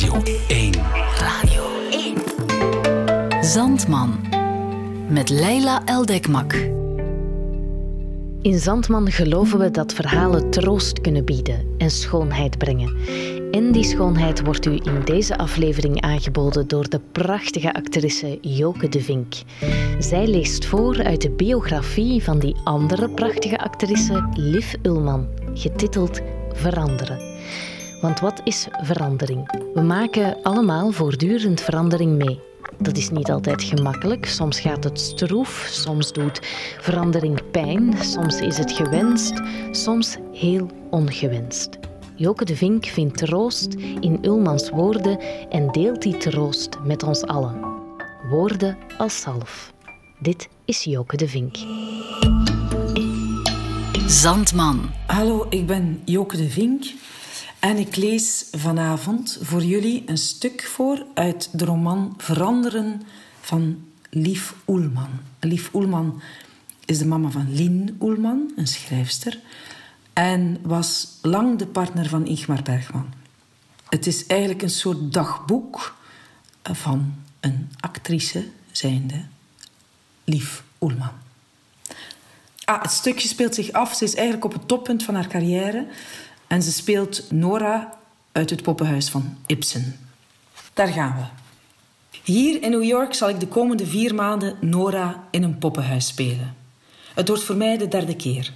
Radio 1. Radio 1. Zandman. Met Leila Eldekmak. In Zandman geloven we dat verhalen troost kunnen bieden en schoonheid brengen. En die schoonheid wordt u in deze aflevering aangeboden door de prachtige actrice Joke de Vink. Zij leest voor uit de biografie van die andere prachtige actrice Liv Ullman, getiteld Veranderen. Want wat is verandering? We maken allemaal voortdurend verandering mee. Dat is niet altijd gemakkelijk. Soms gaat het stroef, soms doet verandering pijn, soms is het gewenst, soms heel ongewenst. Joke de Vink vindt troost in Ulmans woorden en deelt die troost met ons allen. Woorden als zalf. Dit is Joke de Vink. Zandman. Hallo, ik ben Joke de Vink en ik lees vanavond voor jullie een stuk voor uit de roman Veranderen van Lief Oelman. Lief Oelman is de mama van Lien Oelman, een schrijfster, en was lang de partner van Ingmar Bergman. Het is eigenlijk een soort dagboek van een actrice zijnde Lief Oelman. Ah, het stukje speelt zich af. Ze is eigenlijk op het toppunt van haar carrière. En ze speelt Nora uit het poppenhuis van Ibsen. Daar gaan we. Hier in New York zal ik de komende vier maanden Nora in een poppenhuis spelen. Het wordt voor mij de derde keer.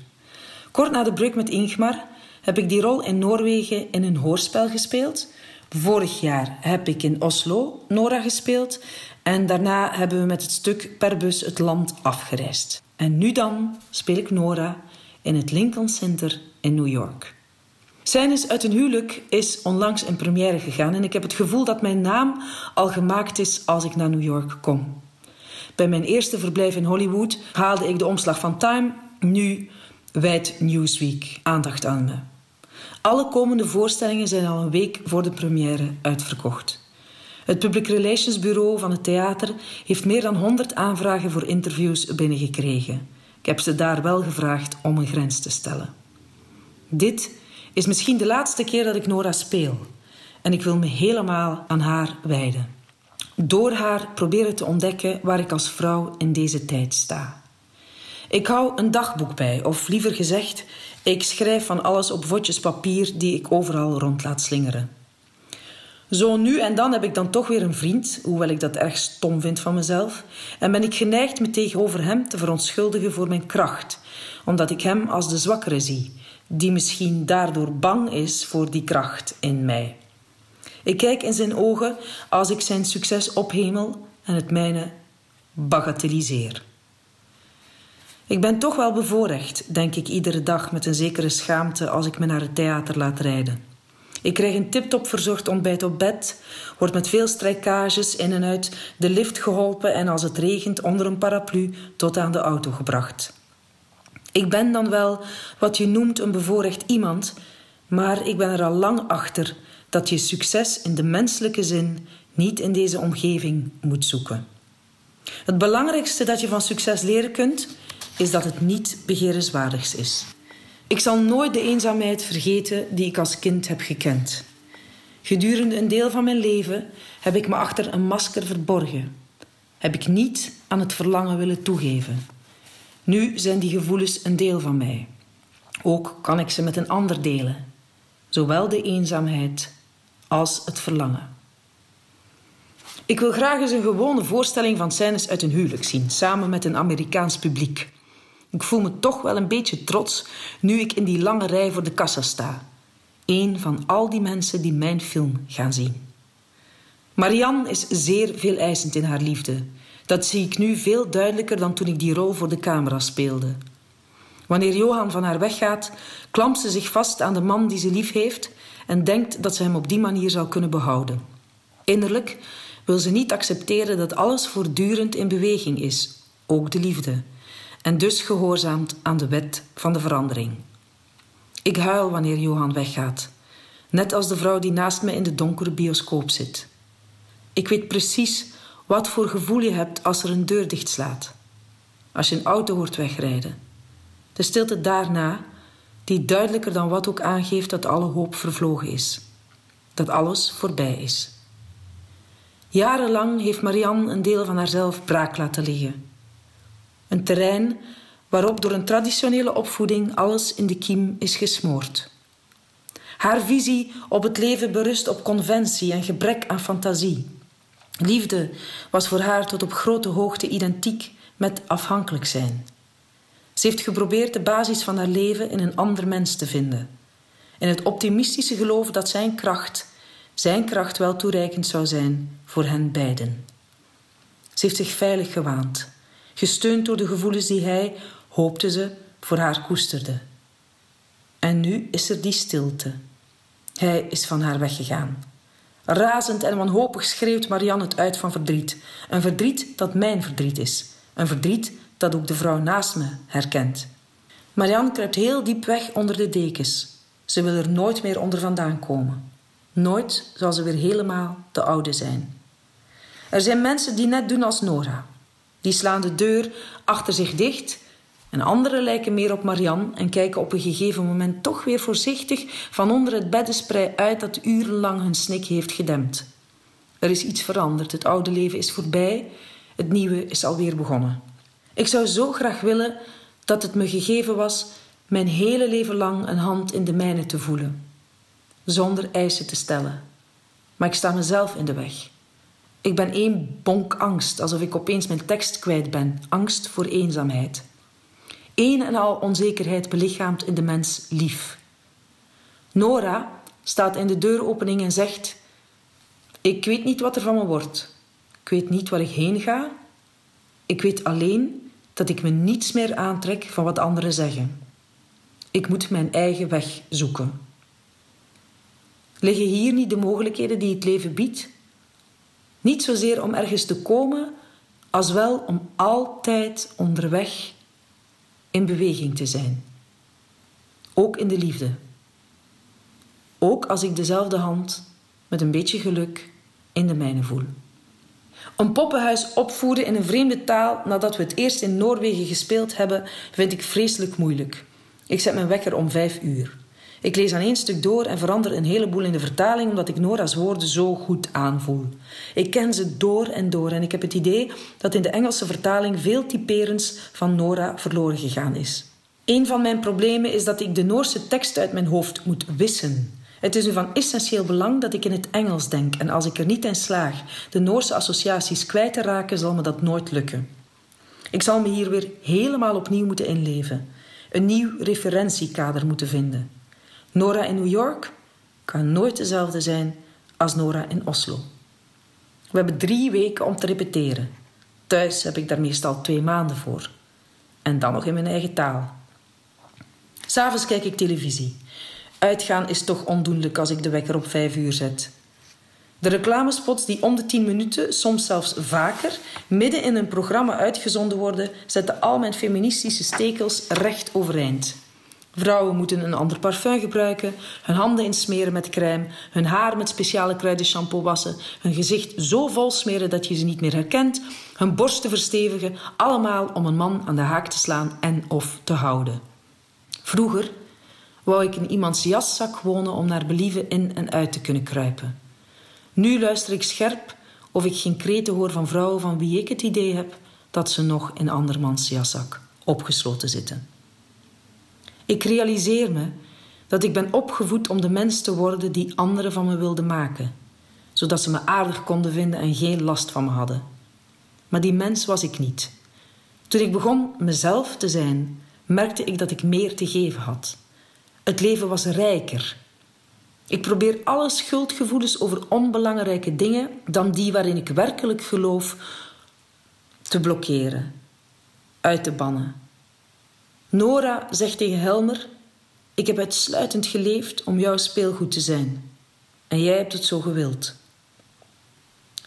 Kort na de breuk met Ingmar heb ik die rol in Noorwegen in een hoorspel gespeeld. Vorig jaar heb ik in Oslo Nora gespeeld. En daarna hebben we met het stuk per bus het land afgereisd. En nu dan speel ik Nora in het Lincoln Center in New York. Scènes uit een huwelijk is onlangs in première gegaan en ik heb het gevoel dat mijn naam al gemaakt is als ik naar New York kom. Bij mijn eerste verblijf in Hollywood haalde ik de omslag van Time, nu wijdt Newsweek aandacht aan me. Alle komende voorstellingen zijn al een week voor de première uitverkocht. Het Public Relations Bureau van het theater heeft meer dan 100 aanvragen voor interviews binnengekregen. Ik heb ze daar wel gevraagd om een grens te stellen. Dit is misschien de laatste keer dat ik Nora speel. En ik wil me helemaal aan haar wijden. Door haar proberen te ontdekken waar ik als vrouw in deze tijd sta. Ik hou een dagboek bij, of liever gezegd, ik schrijf van alles op vodjes papier die ik overal rond laat slingeren. Zo nu en dan heb ik dan toch weer een vriend, hoewel ik dat erg stom vind van mezelf, en ben ik geneigd me tegenover hem te verontschuldigen voor mijn kracht, omdat ik hem als de zwakkere zie, die misschien daardoor bang is voor die kracht in mij. Ik kijk in zijn ogen als ik zijn succes ophemel en het mijne bagatelliseer. Ik ben toch wel bevoorrecht, denk ik iedere dag met een zekere schaamte als ik me naar het theater laat rijden. Ik krijg een tiptop verzorgd ontbijt op bed, word met veel strijkages in en uit de lift geholpen en als het regent onder een paraplu tot aan de auto gebracht. Ik ben dan wel wat je noemt een bevoorrecht iemand, maar ik ben er al lang achter dat je succes in de menselijke zin niet in deze omgeving moet zoeken. Het belangrijkste dat je van succes leren kunt, is dat het niet begerenswaardigs is. Ik zal nooit de eenzaamheid vergeten die ik als kind heb gekend. Gedurende een deel van mijn leven heb ik me achter een masker verborgen. Heb ik niet aan het verlangen willen toegeven. Nu zijn die gevoelens een deel van mij. Ook kan ik ze met een ander delen, zowel de eenzaamheid als het verlangen. Ik wil graag eens een gewone voorstelling van scènes uit een huwelijk zien, samen met een Amerikaans publiek. Ik voel me toch wel een beetje trots nu ik in die lange rij voor de kassa sta. Een van al die mensen die mijn film gaan zien. Marianne is zeer veel eisend in haar liefde. Dat zie ik nu veel duidelijker dan toen ik die rol voor de camera speelde. Wanneer Johan van haar weggaat, klampt ze zich vast aan de man die ze lief heeft en denkt dat ze hem op die manier zal kunnen behouden. Innerlijk wil ze niet accepteren dat alles voortdurend in beweging is, ook de liefde, en dus gehoorzaamt aan de wet van de verandering. Ik huil wanneer Johan weggaat, net als de vrouw die naast me in de donkere bioscoop zit. Ik weet precies wat voor gevoel je hebt als er een deur dichtslaat, als je een auto hoort wegrijden. De stilte daarna, die duidelijker dan wat ook aangeeft dat alle hoop vervlogen is, dat alles voorbij is. Jarenlang heeft Marianne een deel van haarzelf braak laten liggen. Een terrein waarop door een traditionele opvoeding alles in de kiem is gesmoord. Haar visie op het leven berust op conventie en gebrek aan fantasie. Liefde was voor haar tot op grote hoogte identiek met afhankelijk zijn. Ze heeft geprobeerd de basis van haar leven in een ander mens te vinden. In het optimistische geloof dat zijn kracht, zijn kracht wel toereikend zou zijn voor hen beiden. Ze heeft zich veilig gewaand, gesteund door de gevoelens die hij, hoopte ze, voor haar koesterde. En nu is er die stilte. Hij is van haar weggegaan. Razend en wanhopig schreeuwt Marianne het uit van verdriet. Een verdriet dat mijn verdriet is. Een verdriet dat ook de vrouw naast me herkent. Marianne kruipt heel diep weg onder de dekens. Ze wil er nooit meer onder vandaan komen. Nooit zal ze weer helemaal de oude zijn. Er zijn mensen die net doen als Nora. Die slaan de deur achter zich dicht en anderen lijken meer op Marianne en kijken op een gegeven moment toch weer voorzichtig van onder het beddensprei uit dat urenlang hun snik heeft gedempt. Er is iets veranderd. Het oude leven is voorbij. Het nieuwe is alweer begonnen. Ik zou zo graag willen dat het me gegeven was mijn hele leven lang een hand in de mijne te voelen, zonder eisen te stellen. Maar ik sta mezelf in de weg. Ik ben één bonk angst, alsof ik opeens mijn tekst kwijt ben, angst voor eenzaamheid. Een en al onzekerheid belichaamt in de mens lief. Nora staat in de deuropening en zegt: Ik weet niet wat er van me wordt. Ik weet niet waar ik heen ga. Ik weet alleen dat ik me niets meer aantrek van wat anderen zeggen. Ik moet mijn eigen weg zoeken. Liggen hier niet de mogelijkheden die het leven biedt? Niet zozeer om ergens te komen, als wel om altijd onderweg in beweging te zijn. Ook in de liefde. Ook als ik dezelfde hand met een beetje geluk in de mijne voel. Een poppenhuis opvoeren in een vreemde taal nadat we het eerst in Noorwegen gespeeld hebben, vind ik vreselijk moeilijk. Ik zet mijn wekker om vijf uur. Ik lees aan één stuk door en verander een heleboel in de vertaling omdat ik Nora's woorden zo goed aanvoel. Ik ken ze door en door en ik heb het idee dat in de Engelse vertaling veel typerends van Nora verloren gegaan is. Een van mijn problemen is dat ik de Noorse tekst uit mijn hoofd moet wissen. Het is nu van essentieel belang dat ik in het Engels denk en als ik er niet in slaag de Noorse associaties kwijt te raken, zal me dat nooit lukken. Ik zal me hier weer helemaal opnieuw moeten inleven, een nieuw referentiekader moeten vinden. Nora in New York kan nooit dezelfde zijn als Nora in Oslo. We hebben drie weken om te repeteren. Thuis heb ik daar meestal twee maanden voor. En dan nog in mijn eigen taal. S'avonds kijk ik televisie. Uitgaan is toch ondoenlijk als ik de wekker op vijf uur zet. De reclamespots die om de tien minuten, soms zelfs vaker, midden in een programma uitgezonden worden, zetten al mijn feministische stekels recht overeind. Vrouwen moeten een ander parfum gebruiken, hun handen insmeren met crème, hun haar met speciale kruidenshampoo wassen, hun gezicht zo vol smeren dat je ze niet meer herkent, hun borsten verstevigen, allemaal om een man aan de haak te slaan en of te houden. Vroeger wou ik in iemands jaszak wonen om naar believen in en uit te kunnen kruipen. Nu luister ik scherp of ik geen kreten hoor van vrouwen van wie ik het idee heb dat ze nog in andermans jaszak opgesloten zitten. Ik realiseer me dat ik ben opgevoed om de mens te worden die anderen van me wilden maken, zodat ze me aardig konden vinden en geen last van me hadden. Maar die mens was ik niet. Toen ik begon mezelf te zijn, merkte ik dat ik meer te geven had. Het leven was rijker. Ik probeer alle schuldgevoelens over onbelangrijke dingen dan die waarin ik werkelijk geloof te blokkeren, uit te bannen. Nora zegt tegen Helmer: Ik heb uitsluitend geleefd om jouw speelgoed te zijn. En jij hebt het zo gewild.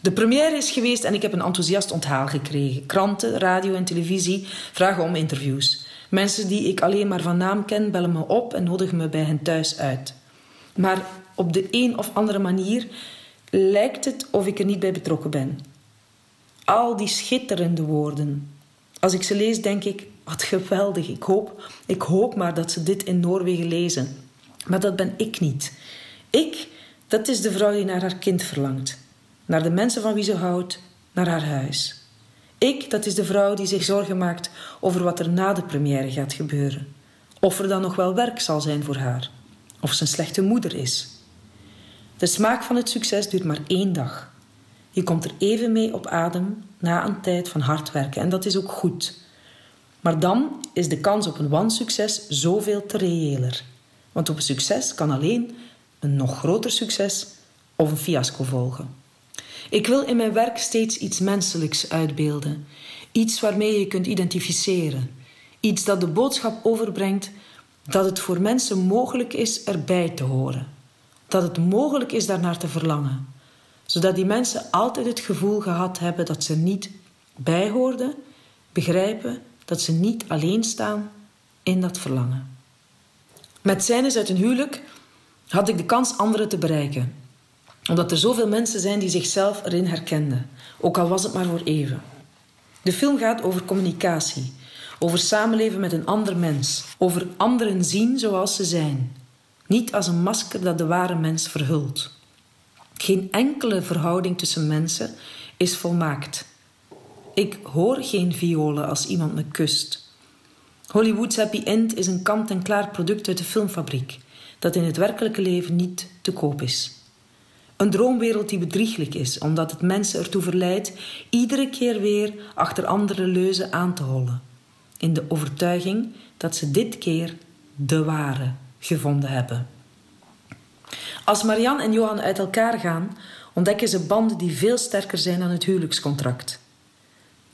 De première is geweest en ik heb een enthousiast onthaal gekregen. Kranten, radio en televisie vragen om interviews. Mensen die ik alleen maar van naam ken, bellen me op en nodigen me bij hen thuis uit. Maar op de een of andere manier lijkt het of ik er niet bij betrokken ben. Al die schitterende woorden. Als ik ze lees, denk ik: wat geweldig. Ik hoop, ik hoop maar dat ze dit in Noorwegen lezen. Maar dat ben ik niet. Ik, dat is de vrouw die naar haar kind verlangt. naar de mensen van wie ze houdt, naar haar huis. Ik, dat is de vrouw die zich zorgen maakt over wat er na de première gaat gebeuren. Of er dan nog wel werk zal zijn voor haar. Of ze een slechte moeder is. De smaak van het succes duurt maar één dag. Je komt er even mee op adem na een tijd van hard werken en dat is ook goed. Maar dan is de kans op een wansucces zoveel te reëler. Want op een succes kan alleen een nog groter succes of een fiasco volgen. Ik wil in mijn werk steeds iets menselijks uitbeelden. Iets waarmee je kunt identificeren. Iets dat de boodschap overbrengt dat het voor mensen mogelijk is erbij te horen. Dat het mogelijk is daarnaar te verlangen. Zodat die mensen altijd het gevoel gehad hebben dat ze niet bijhoorden, begrijpen dat ze niet alleen staan in dat verlangen. Met scènes uit een huwelijk had ik de kans anderen te bereiken. Omdat er zoveel mensen zijn die zichzelf erin herkenden, ook al was het maar voor even. De film gaat over communicatie, over samenleven met een ander mens, over anderen zien zoals ze zijn, niet als een masker dat de ware mens verhult. Geen enkele verhouding tussen mensen is volmaakt. Ik hoor geen violen als iemand me kust. Hollywood's Happy End is een kant-en-klaar product uit de filmfabriek, dat in het werkelijke leven niet te koop is. Een droomwereld die bedrieglijk is, omdat het mensen ertoe verleidt iedere keer weer achter andere leuzen aan te hollen, in de overtuiging dat ze dit keer de ware gevonden hebben. Als Marianne en Johan uit elkaar gaan, ontdekken ze banden die veel sterker zijn dan het huwelijkscontract.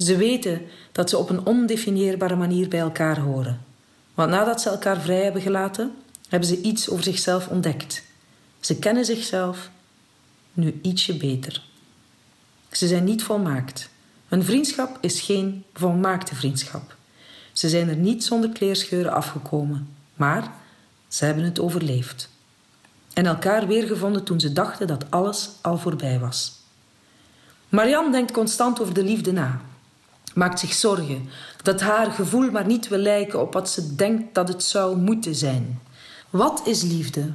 Ze weten dat ze op een ondefinieerbare manier bij elkaar horen. Want nadat ze elkaar vrij hebben gelaten, hebben ze iets over zichzelf ontdekt. Ze kennen zichzelf nu ietsje beter. Ze zijn niet volmaakt. Een vriendschap is geen volmaakte vriendschap. Ze zijn er niet zonder kleerscheuren afgekomen, maar ze hebben het overleefd. En elkaar weergevonden toen ze dachten dat alles al voorbij was. Marianne denkt constant over de liefde na maakt zich zorgen dat haar gevoel maar niet wil lijken op wat ze denkt dat het zou moeten zijn. Wat is liefde?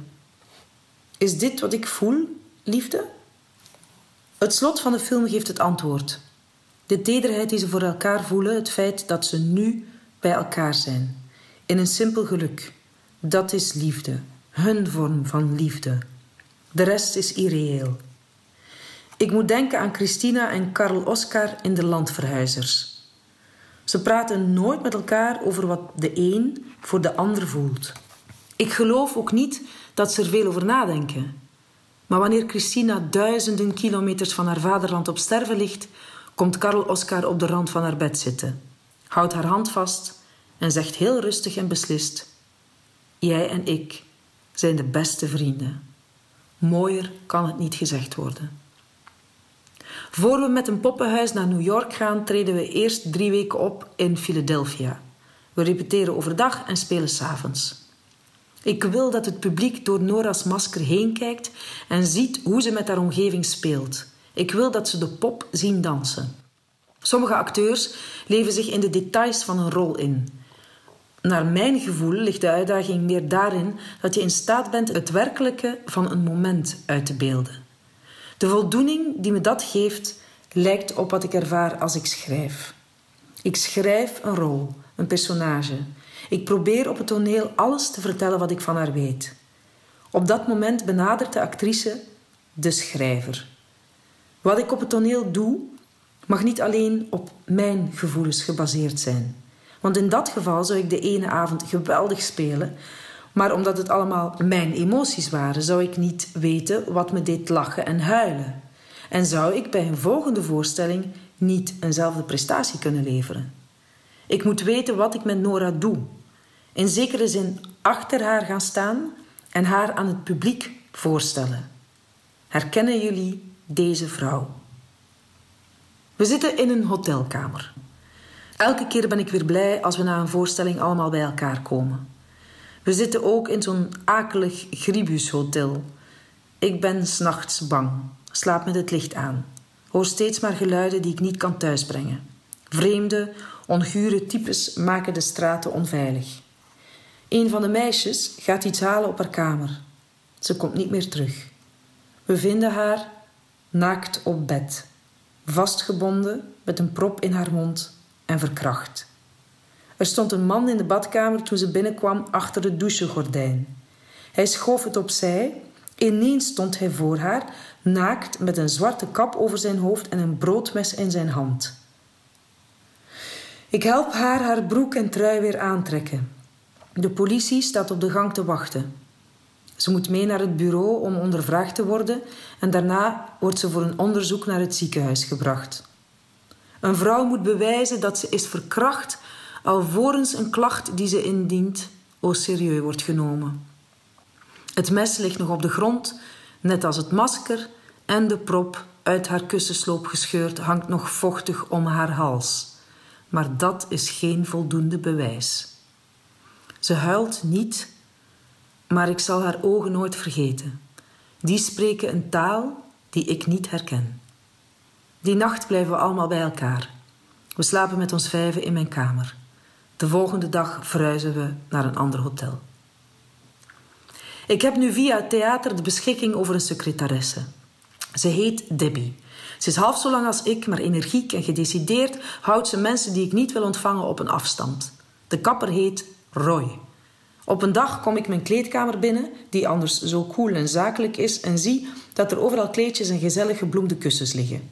Is dit wat ik voel, liefde? Het slot van de film geeft het antwoord. De tederheid die ze voor elkaar voelen, het feit dat ze nu bij elkaar zijn. In een simpel geluk. Dat is liefde, hun vorm van liefde. De rest is irreëel. Ik moet denken aan Christina en Karl Oskar in De Landverhuizers. Ze praten nooit met elkaar over wat de een voor de ander voelt. Ik geloof ook niet dat ze er veel over nadenken. Maar wanneer Christina duizenden kilometers van haar vaderland op sterven ligt, komt Karl Oskar op de rand van haar bed zitten, houdt haar hand vast en zegt heel rustig en beslist: Jij en ik zijn de beste vrienden. Mooier kan het niet gezegd worden. Voor we met een poppenhuis naar New York gaan, treden we eerst drie weken op in Philadelphia. We repeteren overdag en spelen s'avonds. Ik wil dat het publiek door Nora's masker heen kijkt en ziet hoe ze met haar omgeving speelt. Ik wil dat ze de pop zien dansen. Sommige acteurs leven zich in de details van een rol in. Naar mijn gevoel ligt de uitdaging meer daarin dat je in staat bent het werkelijke van een moment uit te beelden. De voldoening die me dat geeft lijkt op wat ik ervaar als ik schrijf. Ik schrijf een rol, een personage. Ik probeer op het toneel alles te vertellen wat ik van haar weet. Op dat moment benadert de actrice de schrijver. Wat ik op het toneel doe, mag niet alleen op mijn gevoelens gebaseerd zijn. Want in dat geval zou ik de ene avond geweldig spelen, maar omdat het allemaal mijn emoties waren, zou ik niet weten wat me deed lachen en huilen. En zou ik bij een volgende voorstelling niet eenzelfde prestatie kunnen leveren. Ik moet weten wat ik met Nora doe. In zekere zin achter haar gaan staan en haar aan het publiek voorstellen. Herkennen jullie deze vrouw? We zitten in een hotelkamer. Elke keer ben ik weer blij als we na een voorstelling allemaal bij elkaar komen. We zitten ook in zo'n akelig gribushotel. Ik ben s'nachts bang, slaap met het licht aan, hoor steeds maar geluiden die ik niet kan thuisbrengen. Vreemde, ongure types maken de straten onveilig. Een van de meisjes gaat iets halen op haar kamer. Ze komt niet meer terug. We vinden haar naakt op bed, vastgebonden met een prop in haar mond en verkracht. Er stond een man in de badkamer toen ze binnenkwam achter het douchegordijn. Hij schoof het opzij. Ineens stond hij voor haar, naakt met een zwarte kap over zijn hoofd en een broodmes in zijn hand. Ik help haar haar broek en trui weer aantrekken. De politie staat op de gang te wachten. Ze moet mee naar het bureau om ondervraagd te worden en daarna wordt ze voor een onderzoek naar het ziekenhuis gebracht. Een vrouw moet bewijzen dat ze is verkracht alvorens een klacht die ze indient au serieus wordt genomen. Het mes ligt nog op de grond, net als het masker en de prop uit haar kussensloop gescheurd hangt nog vochtig om haar hals. Maar dat is geen voldoende bewijs. Ze huilt niet, maar ik zal haar ogen nooit vergeten. Die spreken een taal die ik niet herken. Die nacht blijven we allemaal bij elkaar. We slapen met ons vijven in mijn kamer. De volgende dag verhuizen we naar een ander hotel. Ik heb nu via het theater de beschikking over een secretaresse. Ze heet Debbie. Ze is half zo lang als ik, maar energiek en gedecideerd houdt ze mensen die ik niet wil ontvangen op een afstand. De kapper heet Roy. Op een dag kom ik mijn kleedkamer binnen, die anders zo cool en zakelijk is, en zie dat er overal kleedjes en gezellig gebloemde kussens liggen.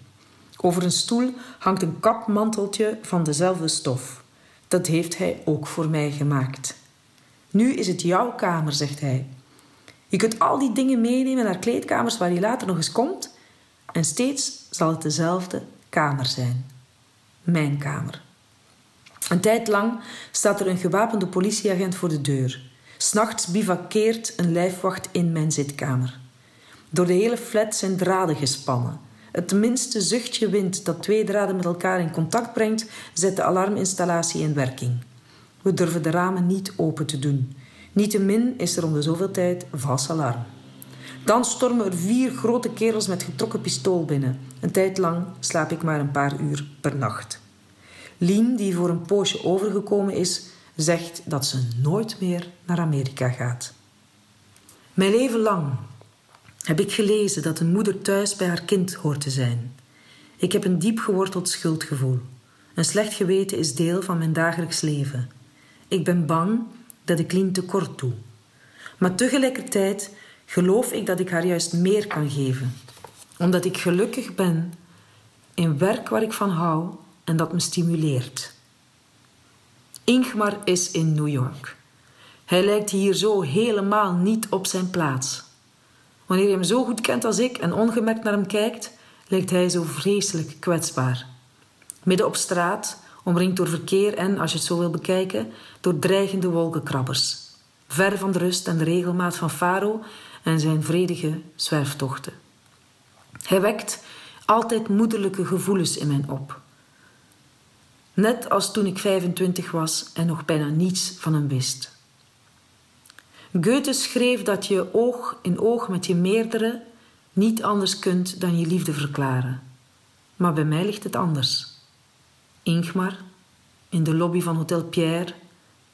Over een stoel hangt een kapmanteltje van dezelfde stof. Dat heeft hij ook voor mij gemaakt. Nu is het jouw kamer, zegt hij. Je kunt al die dingen meenemen naar kleedkamers waar je later nog eens komt, en steeds zal het dezelfde kamer zijn. Mijn kamer. Een tijd lang staat er een gewapende politieagent voor de deur. S'nachts bivakkeert een lijfwacht in mijn zitkamer. Door de hele flat zijn draden gespannen. Het minste zuchtje wind dat twee draden met elkaar in contact brengt, zet de alarminstallatie in werking. We durven de ramen niet open te doen. Niettemin is er om de zoveel tijd vals alarm. Dan stormen er vier grote kerels met getrokken pistool binnen. Een tijd lang slaap ik maar een paar uur per nacht. Lien, die voor een poosje overgekomen is, zegt dat ze nooit meer naar Amerika gaat. Mijn leven lang heb ik gelezen dat een moeder thuis bij haar kind hoort te zijn. Ik heb een diep geworteld schuldgevoel. Een slecht geweten is deel van mijn dagelijks leven. Ik ben bang dat ik Lien tekort doe. Maar tegelijkertijd geloof ik dat ik haar juist meer kan geven. Omdat ik gelukkig ben in werk waar ik van hou en dat me stimuleert. Ingmar is in New York. Hij lijkt hier zo helemaal niet op zijn plaats. Wanneer je hem zo goed kent als ik en ongemerkt naar hem kijkt, lijkt hij zo vreselijk kwetsbaar. Midden op straat, omringd door verkeer en, als je het zo wil bekijken, door dreigende wolkenkrabbers. Ver van de rust en de regelmaat van Faro en zijn vredige zwerftochten. Hij wekt altijd moederlijke gevoelens in mij op. Net als toen ik 25 was en nog bijna niets van hem wist. Goethe schreef dat je oog in oog met je meerdere niet anders kunt dan je liefde verklaren. Maar bij mij ligt het anders. Ingmar, in de lobby van Hotel Pierre,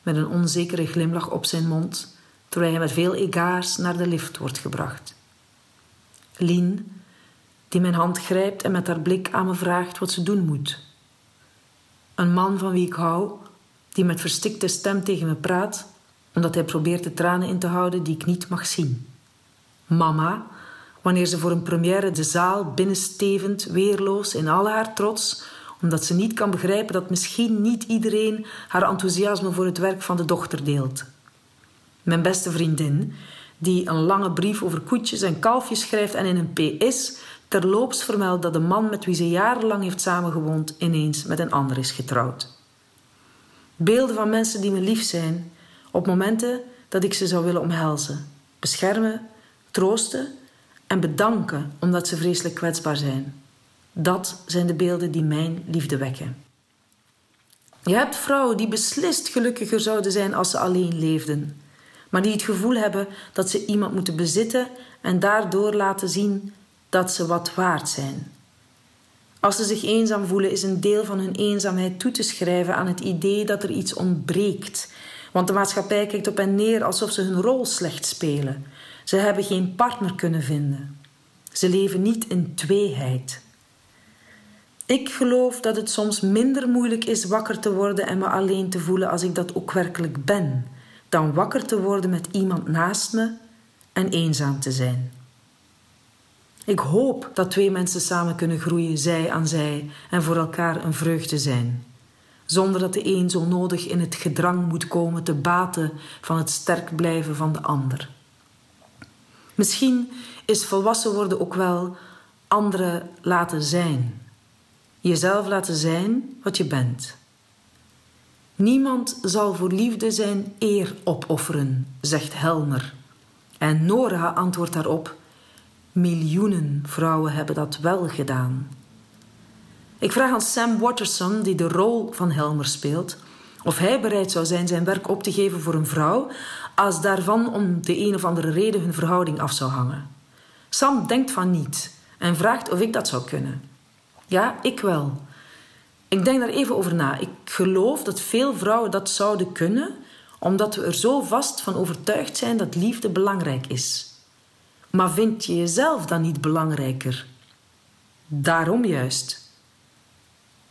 met een onzekere glimlach op zijn mond, terwijl hij met veel egaars naar de lift wordt gebracht. Lien, die mijn hand grijpt en met haar blik aan me vraagt wat ze doen moet. Een man van wie ik hou, die met verstikte stem tegen me praat, omdat hij probeert de tranen in te houden die ik niet mag zien. Mama, wanneer ze voor een première de zaal binnenstevend, weerloos in al haar trots, omdat ze niet kan begrijpen dat misschien niet iedereen haar enthousiasme voor het werk van de dochter deelt. Mijn beste vriendin, die een lange brief over koetjes en kalfjes schrijft en in een PS terloops vermeldt dat de man met wie ze jarenlang heeft samengewoond ineens met een ander is getrouwd. Beelden van mensen die me lief zijn, op momenten dat ik ze zou willen omhelzen, beschermen, troosten en bedanken omdat ze vreselijk kwetsbaar zijn. Dat zijn de beelden die mijn liefde wekken. Je hebt vrouwen die beslist gelukkiger zouden zijn als ze alleen leefden, maar die het gevoel hebben dat ze iemand moeten bezitten en daardoor laten zien dat ze wat waard zijn. Als ze zich eenzaam voelen, is een deel van hun eenzaamheid toe te schrijven aan het idee dat er iets ontbreekt. Want de maatschappij kijkt op hen neer alsof ze hun rol slecht spelen. Ze hebben geen partner kunnen vinden. Ze leven niet in tweeheid. Ik geloof dat het soms minder moeilijk is wakker te worden en me alleen te voelen als ik dat ook werkelijk ben, dan wakker te worden met iemand naast me en eenzaam te zijn. Ik hoop dat twee mensen samen kunnen groeien, zij aan zij, en voor elkaar een vreugde zijn. Zonder dat de een zo nodig in het gedrang moet komen te baten van het sterk blijven van de ander. Misschien is volwassen worden ook wel anderen laten zijn. Jezelf laten zijn wat je bent. Niemand zal voor liefde zijn eer opofferen, zegt Helmer. En Nora antwoordt daarop: Miljoenen vrouwen hebben dat wel gedaan. Ik vraag aan Sam Watterson, die de rol van Helmer speelt, of hij bereid zou zijn zijn werk op te geven voor een vrouw als daarvan om de een of andere reden hun verhouding af zou hangen. Sam denkt van niet en vraagt of ik dat zou kunnen. Ja, ik wel. Ik denk daar even over na. Ik geloof dat veel vrouwen dat zouden kunnen, omdat we er zo vast van overtuigd zijn dat liefde belangrijk is. Maar vind je jezelf dan niet belangrijker? Daarom juist.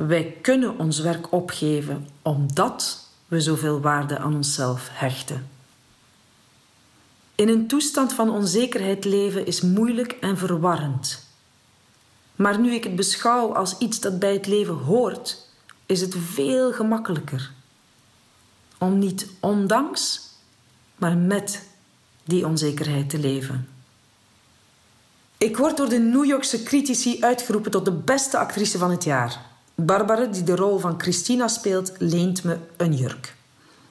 Wij kunnen ons werk opgeven omdat we zoveel waarde aan onszelf hechten. In een toestand van onzekerheid leven is moeilijk en verwarrend. Maar nu ik het beschouw als iets dat bij het leven hoort, is het veel gemakkelijker om niet ondanks, maar met die onzekerheid te leven. Ik word door de New Yorkse critici uitgeroepen tot de beste actrice van het jaar. Barbara, die de rol van Christina speelt, leent me een jurk.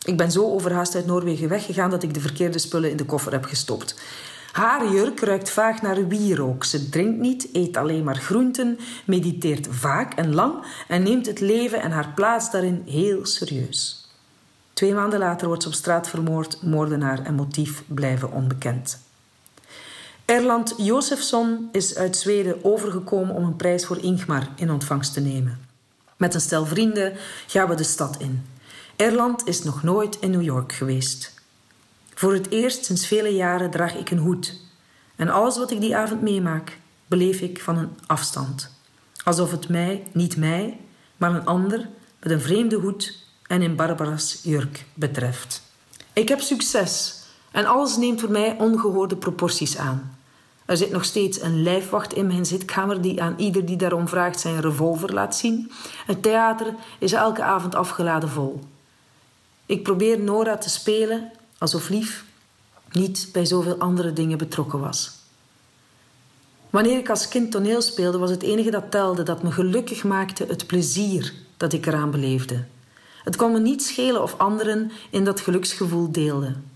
Ik ben zo overhaast uit Noorwegen weggegaan dat ik de verkeerde spullen in de koffer heb gestopt. Haar jurk ruikt vaag naar wierook. Ze drinkt niet, eet alleen maar groenten, mediteert vaak en lang en neemt het leven en haar plaats daarin heel serieus. Twee maanden later wordt ze op straat vermoord, moordenaar en motief blijven onbekend. Erland Josefsson is uit Zweden overgekomen om een prijs voor Ingmar in ontvangst te nemen. Met een stel vrienden gaan we de stad in. Erland is nog nooit in New York geweest. Voor het eerst sinds vele jaren draag ik een hoed. En alles wat ik die avond meemaak, beleef ik van een afstand. Alsof het mij, niet mij, maar een ander met een vreemde hoed en in Barbara's jurk betreft. Ik heb succes en alles neemt voor mij ongehoorde proporties aan. Er zit nog steeds een lijfwacht in mijn zitkamer die aan ieder die daarom vraagt zijn revolver laat zien. Het theater is elke avond afgeladen vol. Ik probeer Nora te spelen alsof Lief niet bij zoveel andere dingen betrokken was. Wanneer ik als kind toneel speelde, was het enige dat telde, dat me gelukkig maakte, het plezier dat ik eraan beleefde. Het kon me niet schelen of anderen in dat geluksgevoel deelden.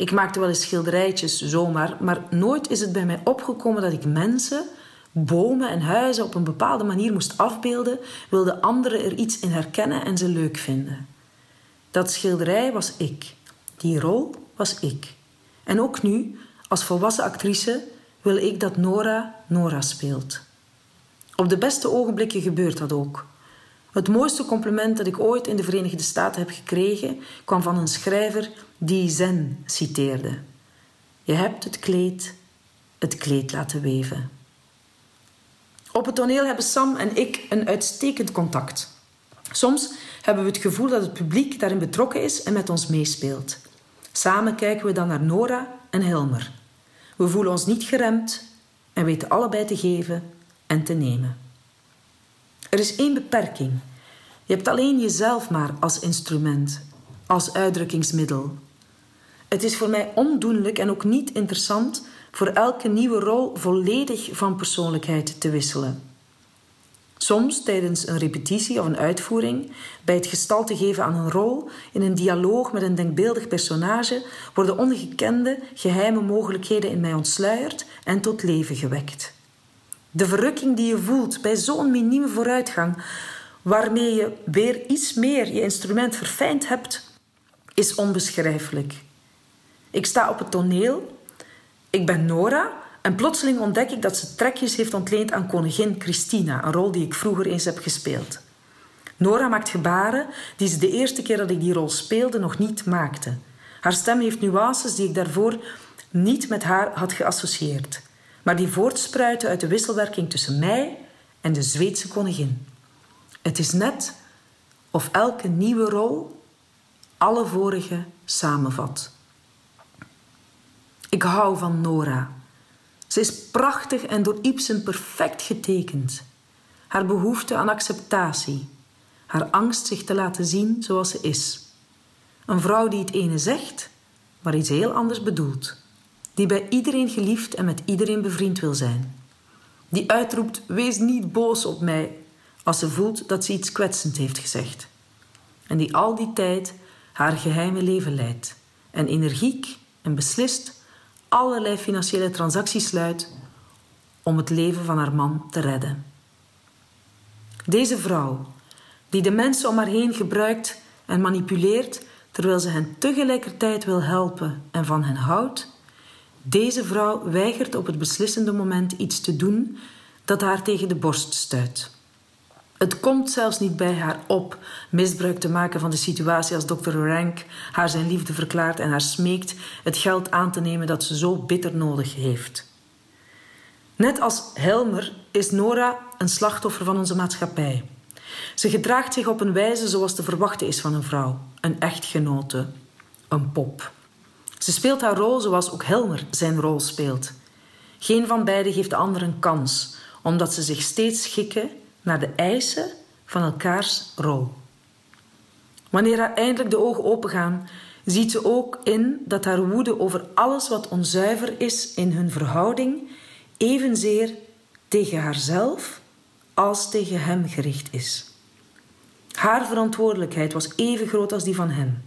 Ik maakte wel eens schilderijtjes zomaar, maar nooit is het bij mij opgekomen dat ik mensen, bomen en huizen op een bepaalde manier moest afbeelden, wilde anderen er iets in herkennen en ze leuk vinden. Dat schilderij was ik. Die rol was ik. En ook nu, als volwassen actrice, wil ik dat Nora Nora speelt. Op de beste ogenblikken gebeurt dat ook. Het mooiste compliment dat ik ooit in de Verenigde Staten heb gekregen kwam van een schrijver die Zen citeerde. Je hebt het kleed, het kleed laten weven. Op het toneel hebben Sam en ik een uitstekend contact. Soms hebben we het gevoel dat het publiek daarin betrokken is en met ons meespeelt. Samen kijken we dan naar Nora en Helmer. We voelen ons niet geremd en weten allebei te geven en te nemen. Er is één beperking. Je hebt alleen jezelf maar als instrument, als uitdrukkingsmiddel. Het is voor mij ondoenlijk en ook niet interessant voor elke nieuwe rol volledig van persoonlijkheid te wisselen. Soms tijdens een repetitie of een uitvoering, bij het gestalte geven aan een rol, in een dialoog met een denkbeeldig personage, worden ongekende, geheime mogelijkheden in mij ontsluierd en tot leven gewekt. De verrukking die je voelt bij zo'n minieme vooruitgang, waarmee je weer iets meer je instrument verfijnd hebt, is onbeschrijfelijk. Ik sta op het toneel, ik ben Nora en plotseling ontdek ik dat ze trekjes heeft ontleend aan koningin Christina, een rol die ik vroeger eens heb gespeeld. Nora maakt gebaren die ze de eerste keer dat ik die rol speelde nog niet maakte. Haar stem heeft nuances die ik daarvoor niet met haar had geassocieerd. Maar die voortspruiten uit de wisselwerking tussen mij en de Zweedse koningin. Het is net of elke nieuwe rol alle vorige samenvat. Ik hou van Nora. Ze is prachtig en door Ibsen perfect getekend. Haar behoefte aan acceptatie, haar angst zich te laten zien zoals ze is. Een vrouw die het ene zegt, maar iets heel anders bedoelt. Die bij iedereen geliefd en met iedereen bevriend wil zijn. Die uitroept: Wees niet boos op mij als ze voelt dat ze iets kwetsend heeft gezegd. En die al die tijd haar geheime leven leidt en energiek en beslist allerlei financiële transacties sluit om het leven van haar man te redden. Deze vrouw, die de mensen om haar heen gebruikt en manipuleert terwijl ze hen tegelijkertijd wil helpen en van hen houdt, deze vrouw weigert op het beslissende moment iets te doen dat haar tegen de borst stuit. Het komt zelfs niet bij haar op misbruik te maken van de situatie als dokter Rank haar zijn liefde verklaart en haar smeekt het geld aan te nemen dat ze zo bitter nodig heeft. Net als Helmer is Nora een slachtoffer van onze maatschappij. Ze gedraagt zich op een wijze zoals te verwachten is van een vrouw, een echtgenote, een pop. Ze speelt haar rol zoals ook Helmer zijn rol speelt. Geen van beiden geeft de ander een kans, omdat ze zich steeds schikken naar de eisen van elkaars rol. Wanneer haar eindelijk de ogen opengaan, ziet ze ook in dat haar woede over alles wat onzuiver is in hun verhouding evenzeer tegen haarzelf als tegen hem gericht is. Haar verantwoordelijkheid was even groot als die van hem.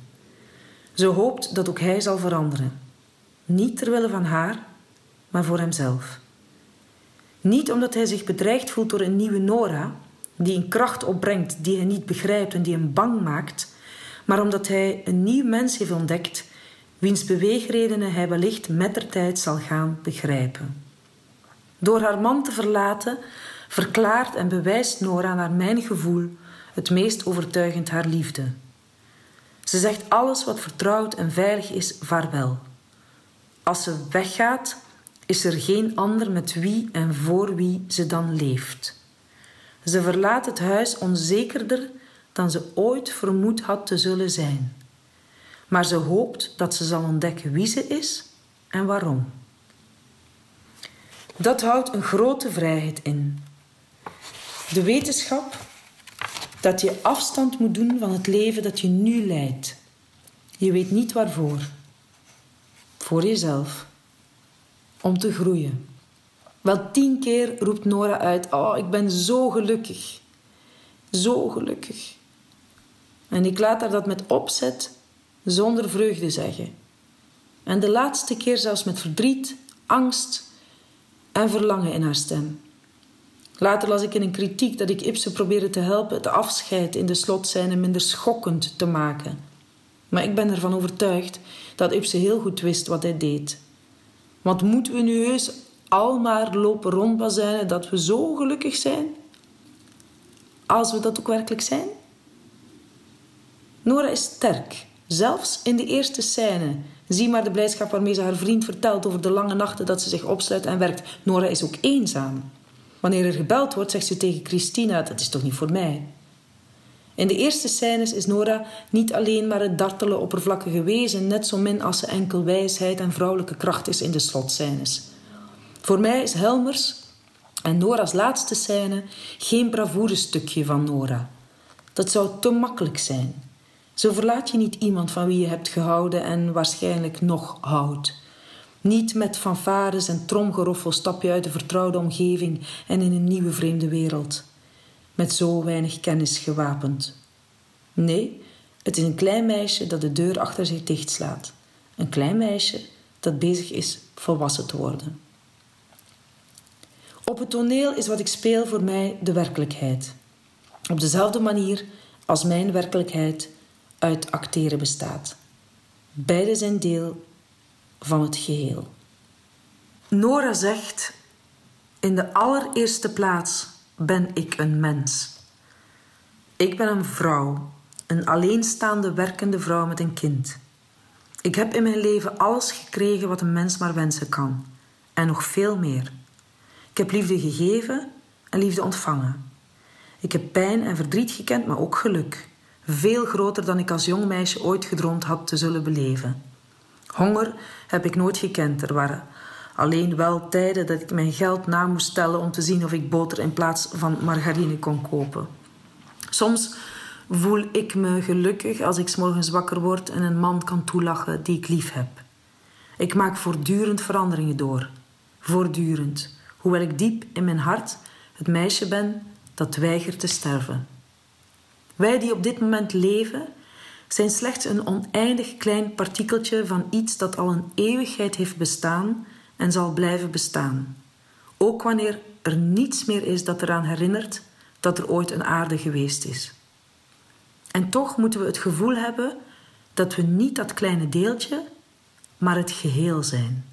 Ze hoopt dat ook hij zal veranderen. Niet ter wille van haar, maar voor hemzelf. Niet omdat hij zich bedreigd voelt door een nieuwe Nora, die een kracht opbrengt die hij niet begrijpt en die hem bang maakt, maar omdat hij een nieuw mens heeft ontdekt, wiens beweegredenen hij wellicht mettertijd zal gaan begrijpen. Door haar man te verlaten, verklaart en bewijst Nora naar mijn gevoel het meest overtuigend haar liefde. Ze zegt alles wat vertrouwd en veilig is, vaarwel. Als ze weggaat, is er geen ander met wie en voor wie ze dan leeft. Ze verlaat het huis onzekerder dan ze ooit vermoed had te zullen zijn. Maar ze hoopt dat ze zal ontdekken wie ze is en waarom. Dat houdt een grote vrijheid in. De wetenschap dat je afstand moet doen van het leven dat je nu leidt. Je weet niet waarvoor. Voor jezelf om te groeien. Wel tien keer roept Nora uit: Oh, ik ben zo gelukkig. Zo gelukkig. En ik laat haar dat met opzet, zonder vreugde zeggen. En de laatste keer zelfs met verdriet, angst en verlangen in haar stem. Later las ik in een kritiek dat ik Ibsen probeerde te helpen het afscheid in de slotscène minder schokkend te maken. Maar ik ben ervan overtuigd dat Ibsen heel goed wist wat hij deed. Want moeten we nu heus al maar lopen rondbazuinen dat we zo gelukkig zijn? Als we dat ook werkelijk zijn? Nora is sterk, zelfs in de eerste scène. Zie maar de blijdschap waarmee ze haar vriend vertelt over de lange nachten dat ze zich opsluit en werkt. Nora is ook eenzaam. Wanneer er gebeld wordt, zegt ze tegen Christina: Dat is toch niet voor mij? In de eerste scènes is Nora niet alleen maar het dartele, oppervlakkige wezen, net zo min als ze enkel wijsheid en vrouwelijke kracht is in de slotscènes. Voor mij is Helmers en Nora's laatste scène geen bravoure-stukje van Nora. Dat zou te makkelijk zijn. Zo verlaat je niet iemand van wie je hebt gehouden en waarschijnlijk nog houdt. Niet met fanfares en tromgeroffel stap je uit de vertrouwde omgeving en in een nieuwe vreemde wereld met zo weinig kennis gewapend. Nee, het is een klein meisje dat de deur achter zich dichtslaat. Een klein meisje dat bezig is volwassen te worden. Op het toneel is wat ik speel voor mij de werkelijkheid. Op dezelfde manier als mijn werkelijkheid uit acteren bestaat. Beide zijn deel van het geheel. Nora zegt in de allereerste plaats ben ik een mens. Ik ben een vrouw, een alleenstaande werkende vrouw met een kind. Ik heb in mijn leven alles gekregen wat een mens maar wensen kan, en nog veel meer. Ik heb liefde gegeven en liefde ontvangen. Ik heb pijn en verdriet gekend, maar ook geluk. Veel groter dan ik als jong meisje ooit gedroomd had te zullen beleven. Honger heb ik nooit gekend. Er waren alleen wel tijden dat ik mijn geld na moest tellen om te zien of ik boter in plaats van margarine kon kopen. Soms voel ik me gelukkig als ik morgens wakker word en een man kan toelachen die ik lief heb. Ik maak voortdurend veranderingen door. Voortdurend. Hoewel ik diep in mijn hart het meisje ben dat weigert te sterven. Wij die op dit moment leven, zijn slechts een oneindig klein partikeltje van iets dat al een eeuwigheid heeft bestaan en zal blijven bestaan. Ook wanneer er niets meer is dat eraan herinnert dat er ooit een aarde geweest is. En toch moeten we het gevoel hebben dat we niet dat kleine deeltje, maar het geheel zijn.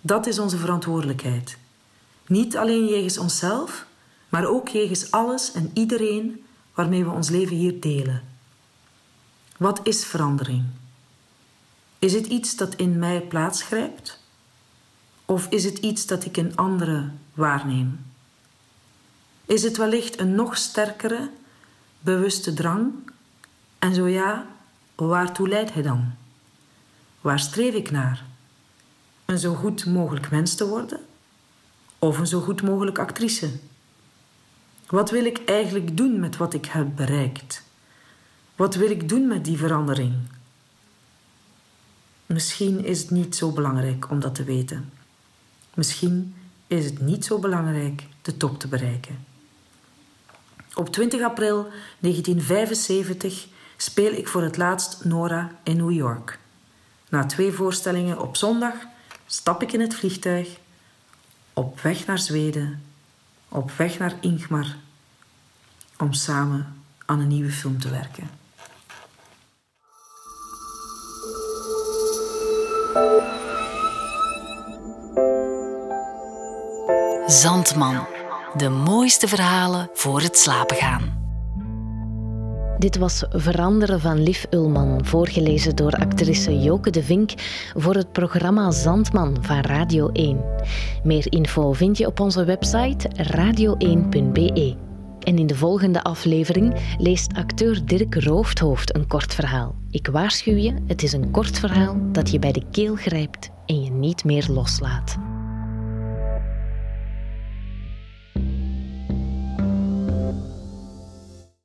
Dat is onze verantwoordelijkheid. Niet alleen jegens onszelf, maar ook jegens alles en iedereen waarmee we ons leven hier delen. Wat is verandering? Is het iets dat in mij plaatsgrijpt? Of is het iets dat ik in anderen waarneem? Is het wellicht een nog sterkere, bewuste drang? En zo ja, waartoe leidt hij dan? Waar streef ik naar? Een zo goed mogelijk mens te worden? Of een zo goed mogelijk actrice? Wat wil ik eigenlijk doen met wat ik heb bereikt? Wat wil ik doen met die verandering? Misschien is het niet zo belangrijk om dat te weten. Misschien is het niet zo belangrijk de top te bereiken. Op 20 april 1975 speel ik voor het laatst Nora in New York. Na twee voorstellingen op zondag stap ik in het vliegtuig op weg naar Zweden, op weg naar Ingmar, om samen aan een nieuwe film te werken. Zandman. De mooiste verhalen voor het slapen gaan. Dit was Veranderen van Lief Ulman, voorgelezen door actrice Joke de Vink voor het programma Zandman van Radio 1. Meer info vind je op onze website radio1.be. En in de volgende aflevering leest acteur Dirk Roofdhoofd een kort verhaal. Ik waarschuw je, het is een kort verhaal dat je bij de keel grijpt en je niet meer loslaat.